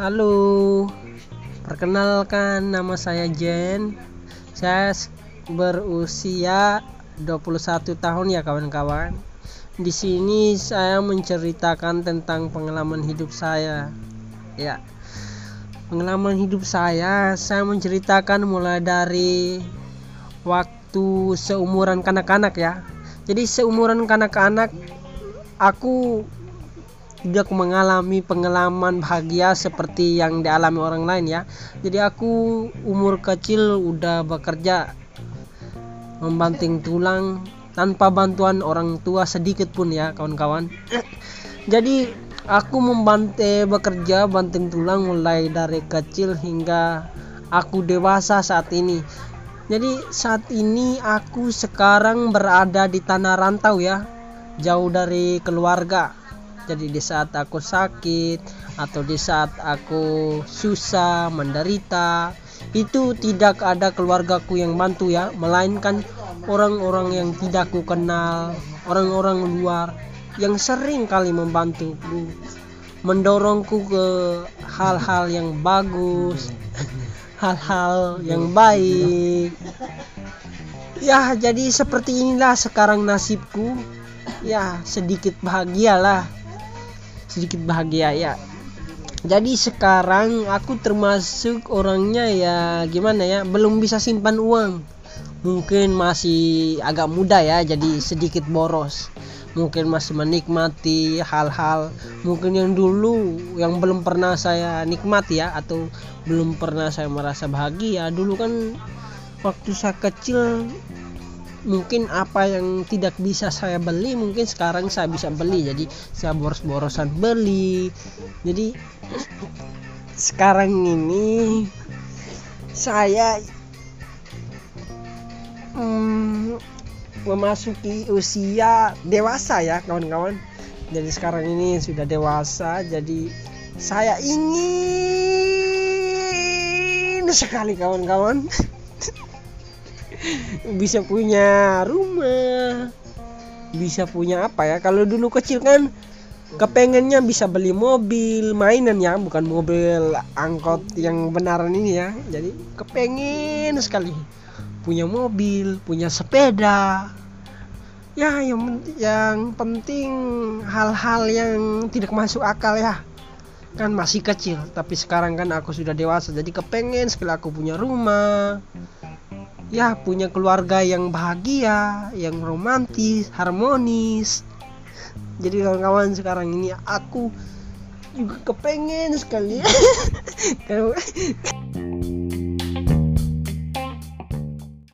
Halo, perkenalkan nama saya Jen. Saya berusia 21 tahun ya kawan-kawan. Di sini saya menceritakan tentang pengalaman hidup saya. Ya. Pengalaman hidup saya, saya menceritakan mulai dari waktu seumuran kanak-kanak ya. Jadi seumuran kanak-kanak aku tidak mengalami pengalaman bahagia seperti yang dialami orang lain ya. Jadi aku umur kecil udah bekerja membanting tulang tanpa bantuan orang tua sedikit pun ya kawan-kawan. Jadi aku membantu bekerja banting tulang mulai dari kecil hingga aku dewasa saat ini. Jadi saat ini aku sekarang berada di tanah rantau ya. Jauh dari keluarga jadi di saat aku sakit atau di saat aku susah menderita itu tidak ada keluargaku yang bantu ya. Melainkan orang-orang yang tidak ku kenal orang-orang luar yang sering kali membantuku mendorongku ke hal-hal yang bagus hal-hal yang baik. Ya jadi seperti inilah sekarang nasibku. Ya sedikit bahagialah sedikit bahagia ya. Jadi sekarang aku termasuk orangnya ya gimana ya belum bisa simpan uang. Mungkin masih agak muda ya jadi sedikit boros. Mungkin masih menikmati hal-hal mungkin yang dulu yang belum pernah saya nikmati ya atau belum pernah saya merasa bahagia. Dulu kan waktu saya kecil mungkin apa yang tidak bisa saya beli mungkin sekarang saya bisa beli. Jadi saya boros-borosan beli. Jadi sekarang ini saya hmm, memasuki usia dewasa ya kawan-kawan. Jadi sekarang ini sudah dewasa. Jadi saya ingin sekali kawan-kawan bisa punya rumah. Bisa punya apa ya? Kalau dulu kecil kan kepengennya bisa beli mobil mainan ya bukan mobil angkot yang benaran ini ya. Jadi kepengen sekali punya mobil punya sepeda. Ya yang yang penting hal-hal yang tidak masuk akal ya. Kan masih kecil tapi sekarang kan aku sudah dewasa jadi kepengen sekali aku punya rumah ya punya keluarga yang bahagia, yang romantis, harmonis. Jadi kawan-kawan sekarang ini aku juga kepengen sekali.